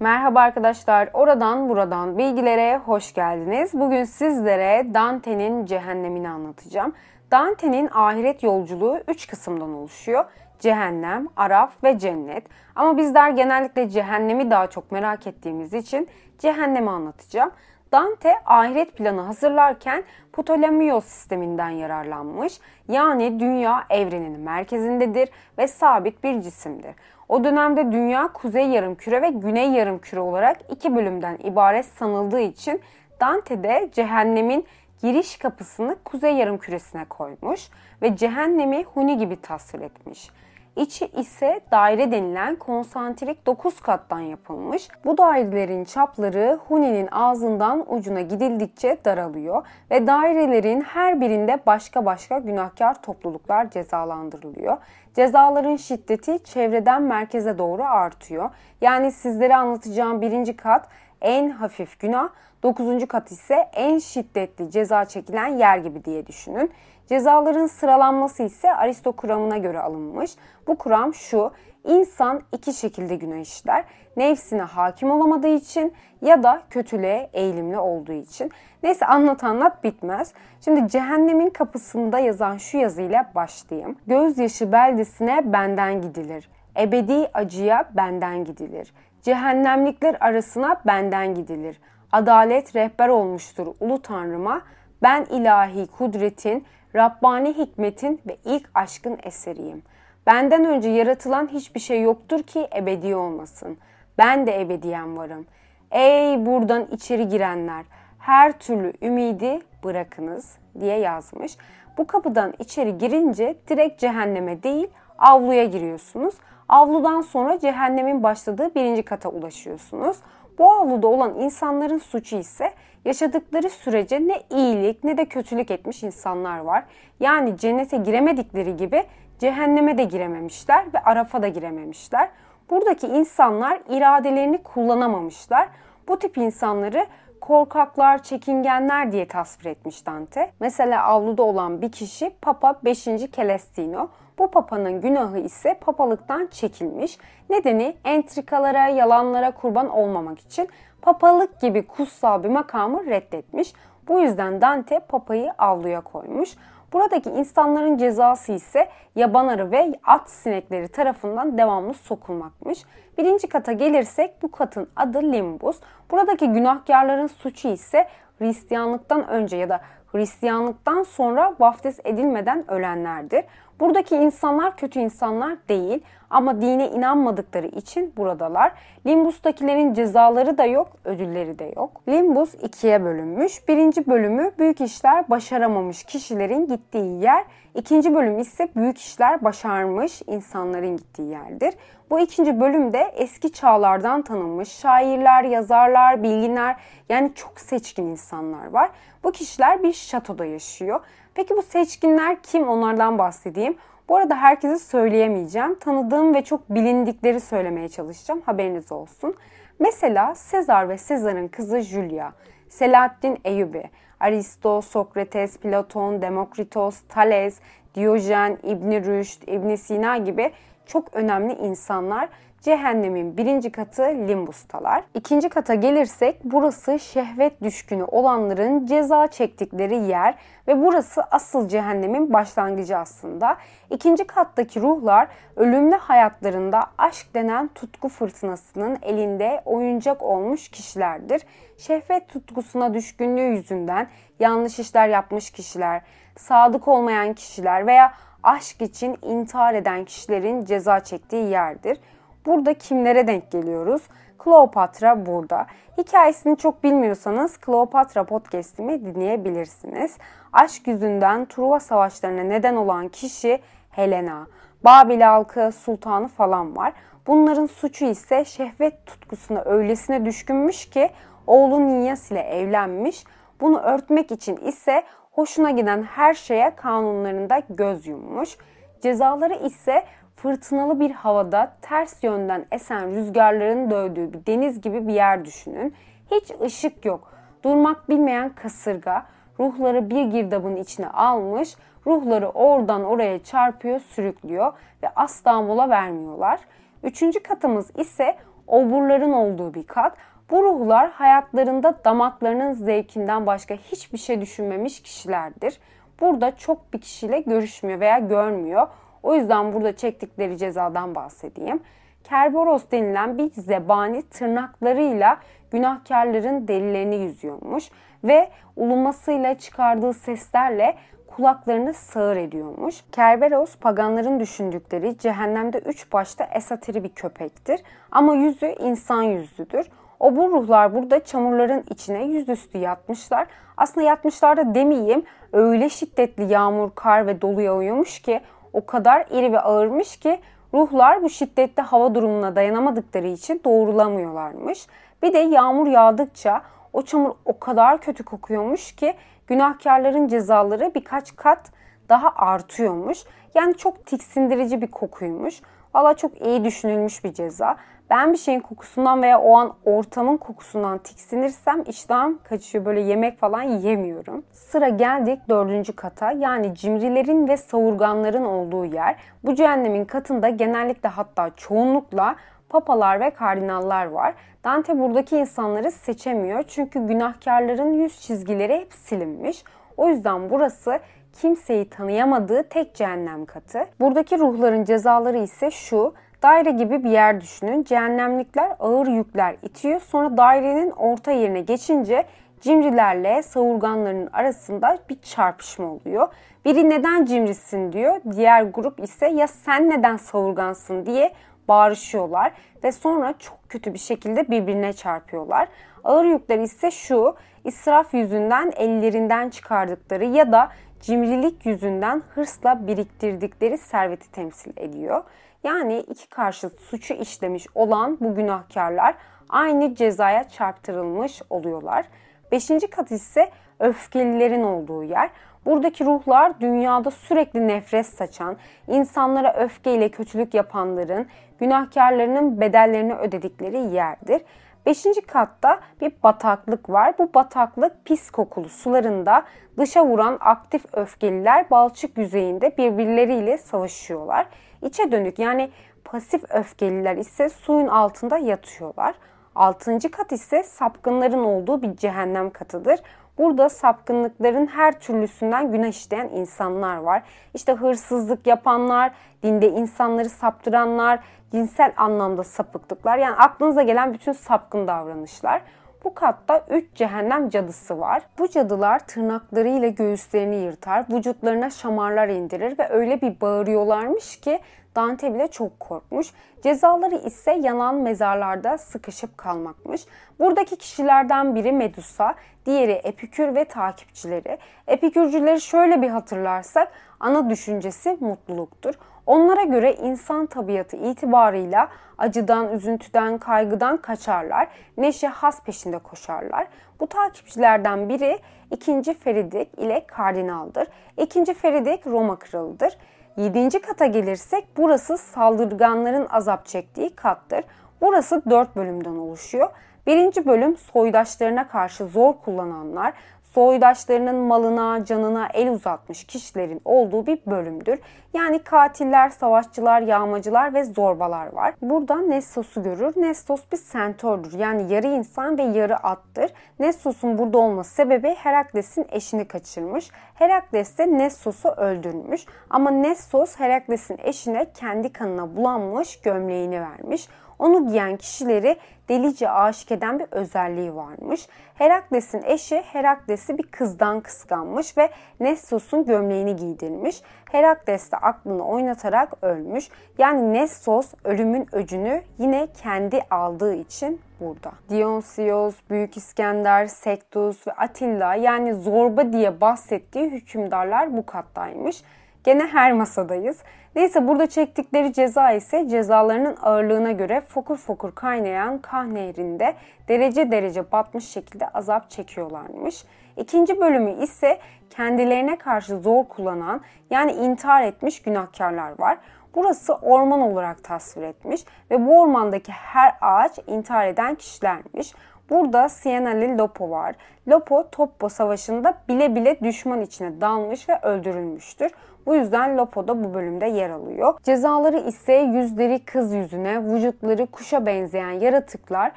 Merhaba arkadaşlar, oradan buradan bilgilere hoş geldiniz. Bugün sizlere Dante'nin cehennemini anlatacağım. Dante'nin ahiret yolculuğu 3 kısımdan oluşuyor. Cehennem, Araf ve Cennet. Ama bizler genellikle cehennemi daha çok merak ettiğimiz için cehennemi anlatacağım. Dante ahiret planı hazırlarken Ptolemaios sisteminden yararlanmış. Yani dünya evrenin merkezindedir ve sabit bir cisimdir. O dönemde dünya kuzey yarımküre ve güney yarımküre olarak iki bölümden ibaret sanıldığı için Dante de cehennemin giriş kapısını kuzey yarımküresine koymuş ve cehennemi huni gibi tasvir etmiş. İçi ise daire denilen konsantrik 9 kattan yapılmış. Bu dairelerin çapları Huni'nin ağzından ucuna gidildikçe daralıyor ve dairelerin her birinde başka başka günahkar topluluklar cezalandırılıyor. Cezaların şiddeti çevreden merkeze doğru artıyor. Yani sizlere anlatacağım birinci kat en hafif günah, dokuzuncu kat ise en şiddetli ceza çekilen yer gibi diye düşünün. Cezaların sıralanması ise Aristo kuramına göre alınmış. Bu kuram şu, insan iki şekilde günah işler. Nefsine hakim olamadığı için ya da kötülüğe eğilimli olduğu için. Neyse anlat anlat bitmez. Şimdi cehennemin kapısında yazan şu yazıyla başlayayım. Gözyaşı beldesine benden gidilir. Ebedi acıya benden gidilir. Cehennemlikler arasına benden gidilir. Adalet rehber olmuştur ulu tanrıma. Ben ilahi kudretin, Rabbani hikmetin ve ilk aşkın eseriyim. Benden önce yaratılan hiçbir şey yoktur ki ebedi olmasın. Ben de ebediyen varım. Ey buradan içeri girenler, her türlü ümidi bırakınız diye yazmış. Bu kapıdan içeri girince direkt cehenneme değil avluya giriyorsunuz. Avludan sonra cehennemin başladığı birinci kata ulaşıyorsunuz. Bu avluda olan insanların suçu ise yaşadıkları sürece ne iyilik ne de kötülük etmiş insanlar var. Yani cennete giremedikleri gibi cehenneme de girememişler ve Araf'a da girememişler. Buradaki insanlar iradelerini kullanamamışlar. Bu tip insanları korkaklar, çekingenler diye tasvir etmiş Dante. Mesela avluda olan bir kişi Papa 5. Celestino. Bu papanın günahı ise papalıktan çekilmiş. Nedeni entrikalara, yalanlara kurban olmamak için papalık gibi kutsal bir makamı reddetmiş. Bu yüzden Dante papayı avluya koymuş. Buradaki insanların cezası ise yaban arı ve at sinekleri tarafından devamlı sokulmakmış. Birinci kata gelirsek bu katın adı limbus. Buradaki günahkarların suçu ise Hristiyanlıktan önce ya da Hristiyanlıktan sonra vaftiz edilmeden ölenlerdir. Buradaki insanlar kötü insanlar değil ama dine inanmadıkları için buradalar. Limbus'takilerin cezaları da yok, ödülleri de yok. Limbus ikiye bölünmüş. Birinci bölümü büyük işler başaramamış kişilerin gittiği yer. İkinci bölüm ise büyük işler başarmış insanların gittiği yerdir. Bu ikinci bölümde eski çağlardan tanınmış şairler, yazarlar, bilginler yani çok seçkin insanlar var. Bu kişiler bir şatoda yaşıyor. Peki bu seçkinler kim? Onlardan bahsedeyim. Bu arada herkese söyleyemeyeceğim. Tanıdığım ve çok bilindikleri söylemeye çalışacağım. Haberiniz olsun. Mesela Sezar ve Sezar'ın kızı Julia, Selahaddin Eyyubi, Aristo, Sokrates, Platon, Demokritos, Thales, Diyojen, İbni Rüşd, İbni Sina gibi çok önemli insanlar cehennemin birinci katı limbustalar. İkinci kata gelirsek burası şehvet düşkünü olanların ceza çektikleri yer ve burası asıl cehennemin başlangıcı aslında. İkinci kattaki ruhlar ölümlü hayatlarında aşk denen tutku fırtınasının elinde oyuncak olmuş kişilerdir. Şehvet tutkusuna düşkünlüğü yüzünden yanlış işler yapmış kişiler, sadık olmayan kişiler veya aşk için intihar eden kişilerin ceza çektiği yerdir. Burada kimlere denk geliyoruz? Kleopatra burada. Hikayesini çok bilmiyorsanız Kleopatra podcast'imi dinleyebilirsiniz. Aşk yüzünden Truva savaşlarına neden olan kişi Helena. Babil halkı, sultanı falan var. Bunların suçu ise şehvet tutkusuna öylesine düşkünmüş ki oğlu Ninyas ile evlenmiş. Bunu örtmek için ise hoşuna giden her şeye kanunlarında göz yummuş. Cezaları ise fırtınalı bir havada ters yönden esen rüzgarların dövdüğü bir deniz gibi bir yer düşünün. Hiç ışık yok. Durmak bilmeyen kasırga ruhları bir girdabın içine almış, ruhları oradan oraya çarpıyor, sürüklüyor ve asla mola vermiyorlar. Üçüncü katımız ise oburların olduğu bir kat. Bu ruhlar hayatlarında damaklarının zevkinden başka hiçbir şey düşünmemiş kişilerdir. Burada çok bir kişiyle görüşmüyor veya görmüyor. O yüzden burada çektikleri cezadan bahsedeyim. Kerberos denilen bir zebani tırnaklarıyla günahkarların delilerini yüzüyormuş ve ulumasıyla çıkardığı seslerle kulaklarını sağır ediyormuş. Kerberos paganların düşündükleri cehennemde üç başta esatiri bir köpektir ama yüzü insan yüzlüdür. O bu ruhlar burada çamurların içine yüzüstü yatmışlar. Aslında yatmışlar da demeyeyim öyle şiddetli yağmur, kar ve dolu yağıyormuş ki o kadar iri ve ağırmış ki ruhlar bu şiddetli hava durumuna dayanamadıkları için doğrulamıyorlarmış. Bir de yağmur yağdıkça o çamur o kadar kötü kokuyormuş ki günahkarların cezaları birkaç kat daha artıyormuş. Yani çok tiksindirici bir kokuymuş. Valla çok iyi düşünülmüş bir ceza. Ben bir şeyin kokusundan veya o an ortamın kokusundan tiksinirsem iştahım kaçıyor. Böyle yemek falan yemiyorum. Sıra geldik dördüncü kata. Yani cimrilerin ve savurganların olduğu yer. Bu cehennemin katında genellikle hatta çoğunlukla papalar ve kardinallar var. Dante buradaki insanları seçemiyor çünkü günahkarların yüz çizgileri hep silinmiş. O yüzden burası kimseyi tanıyamadığı tek cehennem katı. Buradaki ruhların cezaları ise şu. Daire gibi bir yer düşünün. Cehennemlikler ağır yükler itiyor. Sonra dairenin orta yerine geçince cimrilerle savurganların arasında bir çarpışma oluyor. Biri neden cimrisin diyor. Diğer grup ise ya sen neden savurgansın diye bağırışıyorlar ve sonra çok kötü bir şekilde birbirine çarpıyorlar. Ağır yükler ise şu, israf yüzünden ellerinden çıkardıkları ya da cimrilik yüzünden hırsla biriktirdikleri serveti temsil ediyor. Yani iki karşıt suçu işlemiş olan bu günahkarlar aynı cezaya çarptırılmış oluyorlar. Beşinci kat ise öfkelilerin olduğu yer. Buradaki ruhlar dünyada sürekli nefret saçan, insanlara öfkeyle kötülük yapanların, günahkarlarının bedellerini ödedikleri yerdir. Beşinci katta bir bataklık var. Bu bataklık pis kokulu sularında dışa vuran aktif öfkeliler balçık yüzeyinde birbirleriyle savaşıyorlar. İçe dönük yani pasif öfkeliler ise suyun altında yatıyorlar. Altıncı kat ise sapkınların olduğu bir cehennem katıdır. Burada sapkınlıkların her türlüsünden günah işleyen insanlar var. İşte hırsızlık yapanlar, dinde insanları saptıranlar, cinsel anlamda sapıklıklar. Yani aklınıza gelen bütün sapkın davranışlar. Bu katta 3 cehennem cadısı var. Bu cadılar tırnaklarıyla göğüslerini yırtar, vücutlarına şamarlar indirir ve öyle bir bağırıyorlarmış ki Dante bile çok korkmuş. Cezaları ise yanan mezarlarda sıkışıp kalmakmış. Buradaki kişilerden biri Medusa, diğeri Epikür ve takipçileri. Epikürcüleri şöyle bir hatırlarsak ana düşüncesi mutluluktur. Onlara göre insan tabiatı itibarıyla acıdan, üzüntüden, kaygıdan kaçarlar. Neşe, has peşinde koşarlar. Bu takipçilerden biri 2. Feridik ile kardinaldır. 2. Feridik Roma kralıdır. 7. kata gelirsek burası saldırganların azap çektiği kattır. Burası 4 bölümden oluşuyor. Birinci bölüm soydaşlarına karşı zor kullananlar, soydaşlarının malına, canına el uzatmış kişilerin olduğu bir bölümdür. Yani katiller, savaşçılar, yağmacılar ve zorbalar var. Burada Nessos'u görür. Nessos bir sentördür. Yani yarı insan ve yarı attır. Nessos'un burada olması sebebi Herakles'in eşini kaçırmış. Herakles de Nessos'u öldürmüş. Ama Nessos Herakles'in eşine kendi kanına bulanmış gömleğini vermiş. Onu giyen kişileri delice aşık eden bir özelliği varmış. Herakles'in eşi Herakles'i bir kızdan kıskanmış ve Nessos'un gömleğini giydirmiş. Herakles de aklını oynatarak ölmüş. Yani Nessos ölümün öcünü yine kendi aldığı için burada. Dionysios, Büyük İskender, Sektus ve Atilla yani zorba diye bahsettiği hükümdarlar bu kattaymış. Gene her masadayız. Neyse burada çektikleri ceza ise cezalarının ağırlığına göre fokur fokur kaynayan Kah Nehri'nde derece derece batmış şekilde azap çekiyorlarmış. İkinci bölümü ise kendilerine karşı zor kullanan yani intihar etmiş günahkarlar var. Burası orman olarak tasvir etmiş ve bu ormandaki her ağaç intihar eden kişilermiş. Burada Siena'lı Lopo var. Lopo Toppo Savaşı'nda bile bile düşman içine dalmış ve öldürülmüştür. Bu yüzden Lopo da bu bölümde yer alıyor. Cezaları ise yüzleri kız yüzüne, vücutları kuşa benzeyen yaratıklar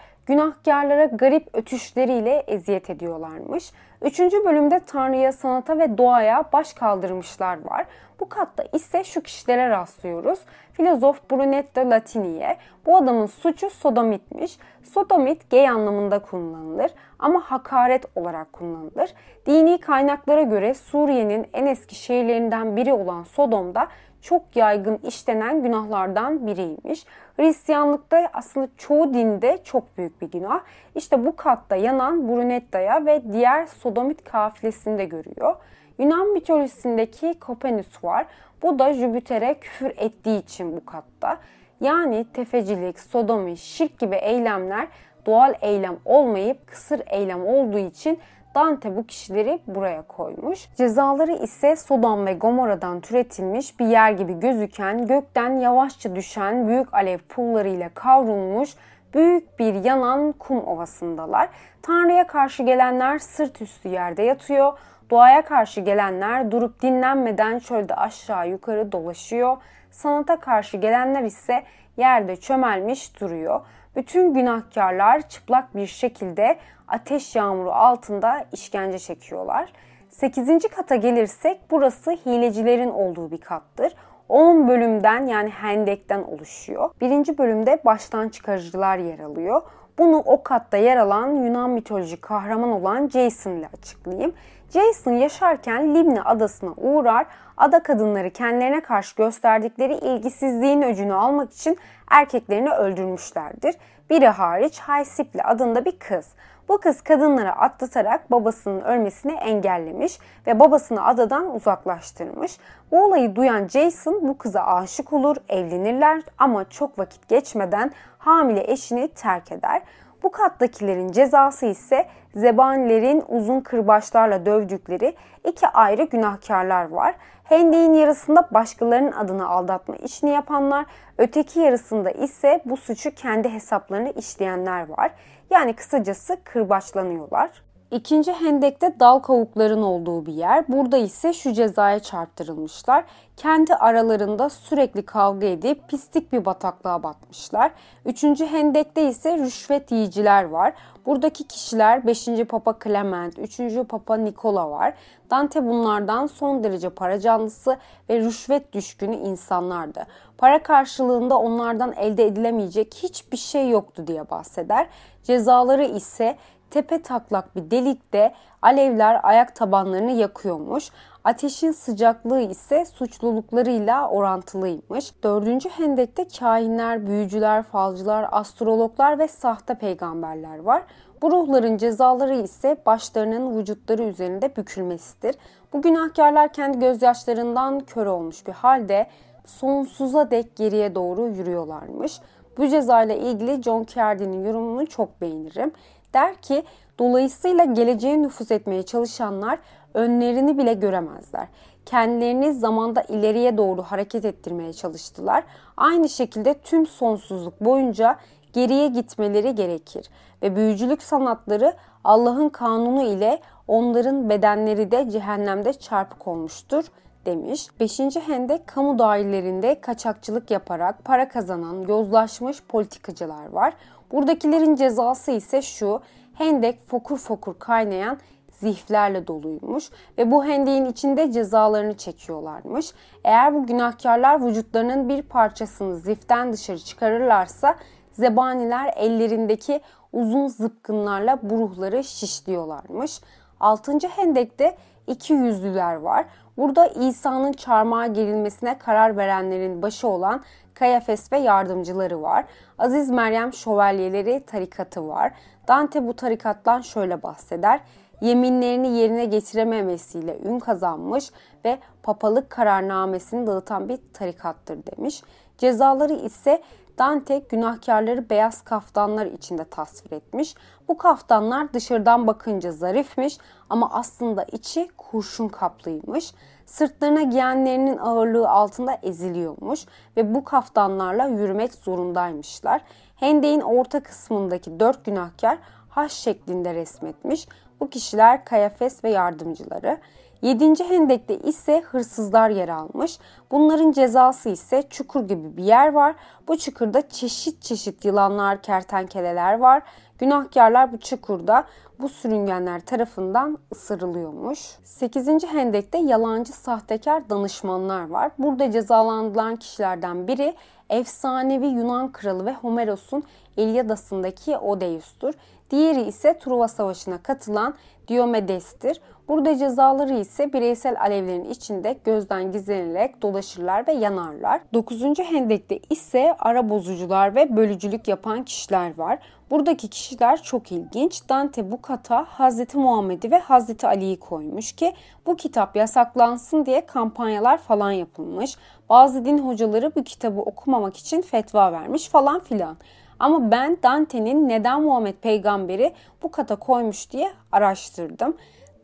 günahkarlara garip ötüşleriyle eziyet ediyorlarmış. Üçüncü bölümde Tanrı'ya, sanata ve doğaya baş kaldırmışlar var. Bu katta ise şu kişilere rastlıyoruz. Filozof Brunetto Latini'ye. Bu adamın suçu sodomitmiş. Sodomit gay anlamında kullanılır ama hakaret olarak kullanılır. Dini kaynaklara göre Suriye'nin en eski şehirlerinden biri olan Sodom'da çok yaygın işlenen günahlardan biriymiş. Hristiyanlıkta aslında çoğu dinde çok büyük bir günah. İşte bu katta yanan Brunetta'ya ve diğer Sodomit kafilesini de görüyor. Yunan mitolojisindeki Kopenus var. Bu da Jüpiter'e küfür ettiği için bu katta. Yani tefecilik, sodomi, şirk gibi eylemler doğal eylem olmayıp kısır eylem olduğu için Dante bu kişileri buraya koymuş. Cezaları ise Sodom ve Gomorra'dan türetilmiş bir yer gibi gözüken gökten yavaşça düşen büyük alev pullarıyla kavrulmuş büyük bir yanan kum ovasındalar. Tanrı'ya karşı gelenler sırt üstü yerde yatıyor. Doğaya karşı gelenler durup dinlenmeden çölde aşağı yukarı dolaşıyor. Sanata karşı gelenler ise yerde çömelmiş duruyor. Bütün günahkarlar çıplak bir şekilde ateş yağmuru altında işkence çekiyorlar. 8. kata gelirsek burası hilecilerin olduğu bir kattır. 10 bölümden yani hendekten oluşuyor. Birinci bölümde baştan çıkarıcılar yer alıyor. Bunu o katta yer alan Yunan mitolojik kahraman olan Jason ile açıklayayım. Jason yaşarken Libni adasına uğrar, ada kadınları kendilerine karşı gösterdikleri ilgisizliğin öcünü almak için erkeklerini öldürmüşlerdir. Biri hariç Haysipli adında bir kız. Bu kız kadınları atlatarak babasının ölmesini engellemiş ve babasını adadan uzaklaştırmış. Bu olayı duyan Jason bu kıza aşık olur, evlenirler ama çok vakit geçmeden hamile eşini terk eder. Bu kattakilerin cezası ise zebanilerin uzun kırbaçlarla dövdükleri iki ayrı günahkarlar var. Hendeyin yarısında başkalarının adını aldatma işini yapanlar, öteki yarısında ise bu suçu kendi hesaplarını işleyenler var. Yani kısacası kırbaçlanıyorlar. İkinci hendekte dal kavukların olduğu bir yer. Burada ise şu cezaya çarptırılmışlar. Kendi aralarında sürekli kavga edip pislik bir bataklığa batmışlar. Üçüncü hendekte ise rüşvet yiyiciler var. Buradaki kişiler 5. Papa Clement, 3. Papa Nikola var. Dante bunlardan son derece para canlısı ve rüşvet düşkünü insanlardı. Para karşılığında onlardan elde edilemeyecek hiçbir şey yoktu diye bahseder. Cezaları ise tepe taklak bir delikte alevler ayak tabanlarını yakıyormuş. Ateşin sıcaklığı ise suçluluklarıyla orantılıymış. Dördüncü hendekte kahinler, büyücüler, falcılar, astrologlar ve sahte peygamberler var. Bu ruhların cezaları ise başlarının vücutları üzerinde bükülmesidir. Bu günahkarlar kendi gözyaşlarından kör olmuş bir halde sonsuza dek geriye doğru yürüyorlarmış. Bu cezayla ilgili John Cardy'nin yorumunu çok beğenirim. Der ki dolayısıyla geleceğe nüfuz etmeye çalışanlar önlerini bile göremezler. Kendilerini zamanda ileriye doğru hareket ettirmeye çalıştılar. Aynı şekilde tüm sonsuzluk boyunca geriye gitmeleri gerekir ve büyücülük sanatları Allah'ın kanunu ile onların bedenleri de cehennemde çarpık olmuştur demiş. 5. Hendek kamu dairelerinde kaçakçılık yaparak para kazanan yozlaşmış politikacılar var. Buradakilerin cezası ise şu. Hendek fokur fokur kaynayan ziflerle doluymuş ve bu hendeğin içinde cezalarını çekiyorlarmış. Eğer bu günahkarlar vücutlarının bir parçasını ziften dışarı çıkarırlarsa zebaniler ellerindeki uzun zıpkınlarla bu ruhları şişliyorlarmış. Altıncı hendekte iki yüzlüler var. Burada İsa'nın çarmıha gerilmesine karar verenlerin başı olan Kayafes ve yardımcıları var. Aziz Meryem şövalyeleri tarikatı var. Dante bu tarikattan şöyle bahseder. Yeminlerini yerine getirememesiyle ün kazanmış ve papalık kararnamesini dağıtan bir tarikattır demiş. Cezaları ise Dante günahkarları beyaz kaftanlar içinde tasvir etmiş. Bu kaftanlar dışarıdan bakınca zarifmiş ama aslında içi kurşun kaplıymış. Sırtlarına giyenlerinin ağırlığı altında eziliyormuş ve bu kaftanlarla yürümek zorundaymışlar. Hendeğin orta kısmındaki dört günahkar H şeklinde resmetmiş. Bu kişiler Kayafes ve yardımcıları. 7. hendekte ise hırsızlar yer almış. Bunların cezası ise çukur gibi bir yer var. Bu çukurda çeşit çeşit yılanlar, kertenkeleler var. Günahkarlar bu çukurda bu sürüngenler tarafından ısırılıyormuş. 8. hendekte yalancı sahtekar danışmanlar var. Burada cezalandırılan kişilerden biri efsanevi Yunan kralı ve Homeros'un İlyadası'ndaki Odeus'tur. Diğeri ise Truva Savaşı'na katılan Diomedes'tir. Burada cezaları ise bireysel alevlerin içinde gözden gizlenerek dolaşırlar ve yanarlar. 9. hendekte ise ara bozucular ve bölücülük yapan kişiler var. Buradaki kişiler çok ilginç. Dante bu kata Hazreti Muhammed'i ve Hazreti Ali'yi koymuş ki bu kitap yasaklansın diye kampanyalar falan yapılmış. Bazı din hocaları bu kitabı okumamak için fetva vermiş falan filan. Ama ben Dante'nin neden Muhammed peygamberi bu kata koymuş diye araştırdım.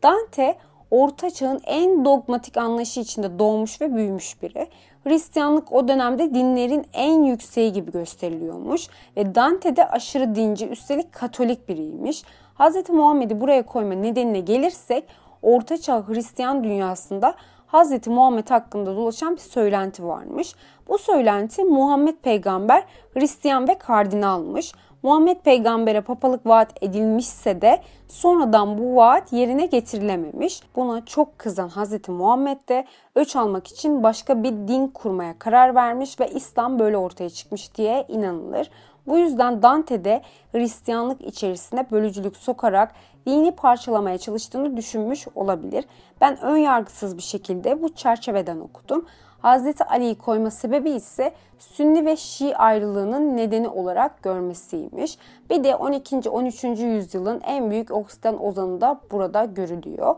Dante Orta Çağ'ın en dogmatik anlayışı içinde doğmuş ve büyümüş biri. Hristiyanlık o dönemde dinlerin en yükseği gibi gösteriliyormuş ve Dante de aşırı dinci üstelik katolik biriymiş. Hz. Muhammed'i buraya koyma nedenine gelirsek Orta Çağ Hristiyan dünyasında Hz. Muhammed hakkında dolaşan bir söylenti varmış. Bu söylenti Muhammed peygamber Hristiyan ve kardinalmış. Muhammed peygambere papalık vaat edilmişse de sonradan bu vaat yerine getirilememiş. Buna çok kızan Hz. Muhammed de öç almak için başka bir din kurmaya karar vermiş ve İslam böyle ortaya çıkmış diye inanılır. Bu yüzden Dante de Hristiyanlık içerisine bölücülük sokarak dini parçalamaya çalıştığını düşünmüş olabilir. Ben ön yargısız bir şekilde bu çerçeveden okudum. Hazreti Ali'yi koyma sebebi ise Sünni ve Şii ayrılığının nedeni olarak görmesiymiş. Bir de 12. 13. yüzyılın en büyük Oksidan ozanı da burada görülüyor.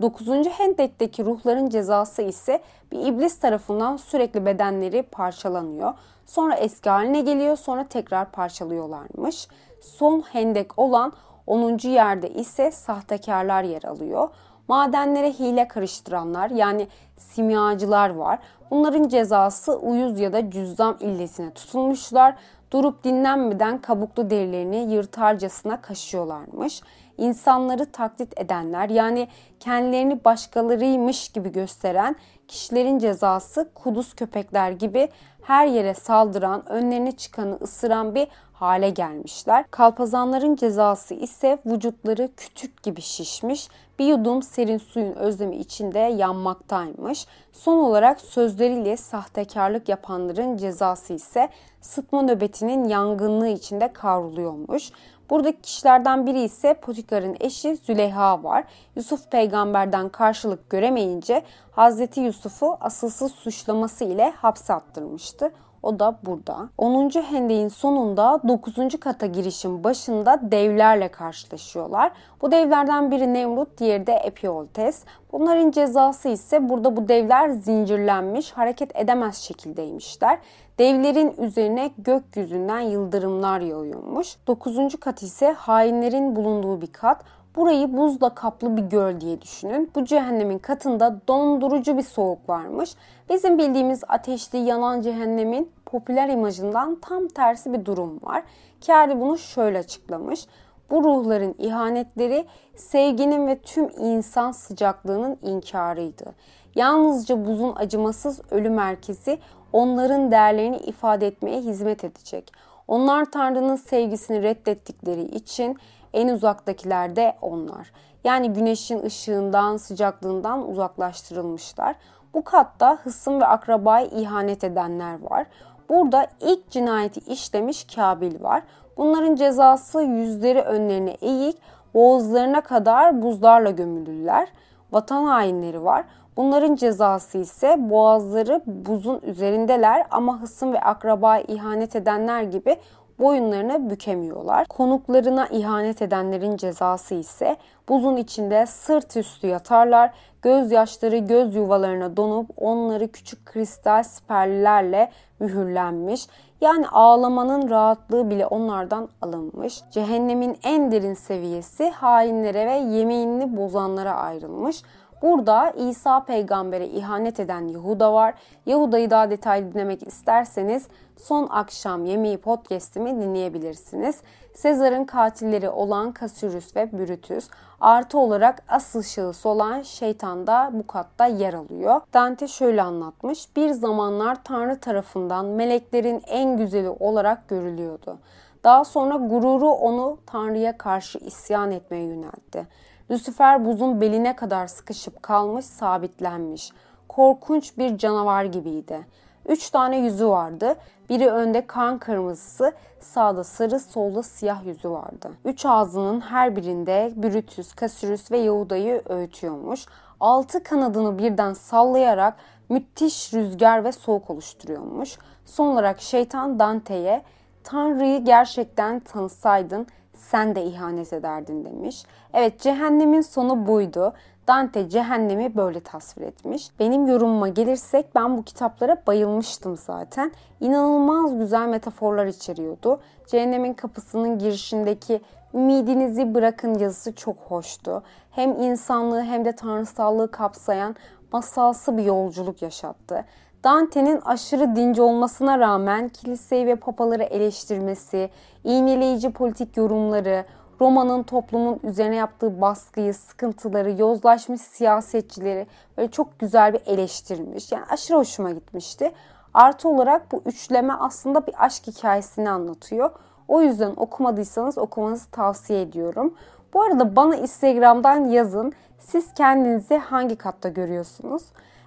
9. Hendek'teki ruhların cezası ise bir iblis tarafından sürekli bedenleri parçalanıyor. Sonra eski haline geliyor sonra tekrar parçalıyorlarmış. Son hendek olan 10. yerde ise sahtekarlar yer alıyor. Madenlere hile karıştıranlar yani simyacılar var. Bunların cezası uyuz ya da cüzzam illetine tutulmuşlar. Durup dinlenmeden kabuklu derilerini yırtarcasına kaşıyorlarmış. İnsanları taklit edenler yani kendilerini başkalarıymış gibi gösteren kişilerin cezası kuduz köpekler gibi her yere saldıran, önlerine çıkanı ısıran bir hale gelmişler. Kalpazanların cezası ise vücutları kütük gibi şişmiş, bir yudum serin suyun özlemi içinde yanmaktaymış. Son olarak sözleriyle sahtekarlık yapanların cezası ise sıtma nöbetinin yangınlığı içinde kavruluyormuş. Buradaki kişilerden biri ise Potikar'ın eşi Züleyha var. Yusuf peygamberden karşılık göremeyince Hazreti Yusuf'u asılsız suçlaması ile hapse attırmıştı. O da burada. 10. hendeğin sonunda 9. kata girişin başında devlerle karşılaşıyorlar. Bu devlerden biri Nemrut, diğeri de Epioltes. Bunların cezası ise burada bu devler zincirlenmiş, hareket edemez şekildeymişler. Devlerin üzerine gökyüzünden yıldırımlar yağıyormuş. 9. kat ise hainlerin bulunduğu bir kat. Burayı buzla kaplı bir göl diye düşünün. Bu cehennemin katında dondurucu bir soğuk varmış. Bizim bildiğimiz ateşli yanan cehennemin popüler imajından tam tersi bir durum var. Kerdi bunu şöyle açıklamış. Bu ruhların ihanetleri sevginin ve tüm insan sıcaklığının inkarıydı. Yalnızca buzun acımasız ölü merkezi onların değerlerini ifade etmeye hizmet edecek. Onlar Tanrı'nın sevgisini reddettikleri için en uzaktakiler de onlar. Yani güneşin ışığından, sıcaklığından uzaklaştırılmışlar. Bu katta hısım ve akrabayı ihanet edenler var. Burada ilk cinayeti işlemiş Kabil var. Bunların cezası yüzleri önlerine eğik, boğazlarına kadar buzlarla gömülürler. Vatan hainleri var. Bunların cezası ise boğazları buzun üzerindeler ama hısım ve akraba ihanet edenler gibi boyunlarını bükemiyorlar. Konuklarına ihanet edenlerin cezası ise buzun içinde sırt üstü yatarlar. Gözyaşları göz yuvalarına donup onları küçük kristal siperlerle mühürlenmiş. Yani ağlamanın rahatlığı bile onlardan alınmış. Cehennemin en derin seviyesi hainlere ve yemeğini bozanlara ayrılmış. Burada İsa peygambere ihanet eden Yahuda var. Yahuda'yı daha detaylı dinlemek isterseniz Son Akşam Yemeği podcast'imi dinleyebilirsiniz. Sezar'ın katilleri olan Cassius ve Brutus artı olarak asıl şahıs olan şeytan da bu katta yer alıyor. Dante şöyle anlatmış. Bir zamanlar Tanrı tarafından meleklerin en güzeli olarak görülüyordu. Daha sonra gururu onu Tanrı'ya karşı isyan etmeye yöneltti. Lucifer buzun beline kadar sıkışıp kalmış, sabitlenmiş. Korkunç bir canavar gibiydi. Üç tane yüzü vardı. Biri önde kan kırmızısı, sağda sarı, solda siyah yüzü vardı. Üç ağzının her birinde Brutus, Cassius ve Yahuda'yı öğütüyormuş. Altı kanadını birden sallayarak müthiş rüzgar ve soğuk oluşturuyormuş. Son olarak şeytan Dante'ye Tanrı'yı gerçekten tanısaydın sen de ihanet ederdin demiş. Evet cehennemin sonu buydu. Dante cehennemi böyle tasvir etmiş. Benim yorumuma gelirsek ben bu kitaplara bayılmıştım zaten. İnanılmaz güzel metaforlar içeriyordu. Cehennemin kapısının girişindeki ümidinizi bırakın yazısı çok hoştu. Hem insanlığı hem de tanrısallığı kapsayan masalsı bir yolculuk yaşattı. Dante'nin aşırı dinci olmasına rağmen kiliseyi ve papaları eleştirmesi, iğneleyici politik yorumları, Roma'nın toplumun üzerine yaptığı baskıyı, sıkıntıları, yozlaşmış siyasetçileri böyle çok güzel bir eleştirmiş. Yani aşırı hoşuma gitmişti. Artı olarak bu üçleme aslında bir aşk hikayesini anlatıyor. O yüzden okumadıysanız okumanızı tavsiye ediyorum. Bu arada bana Instagram'dan yazın. Siz kendinizi hangi katta görüyorsunuz?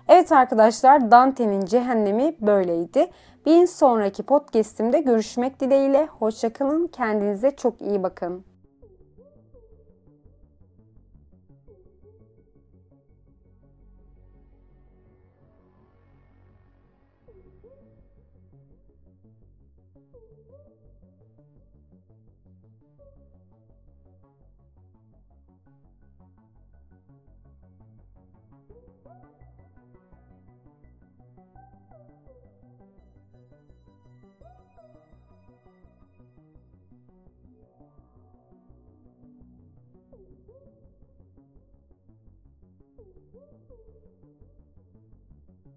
Evet arkadaşlar Dante'nin cehennemi böyleydi. Bir sonraki podcastimde görüşmek dileğiyle. Hoşçakalın. Kendinize çok iyi bakın.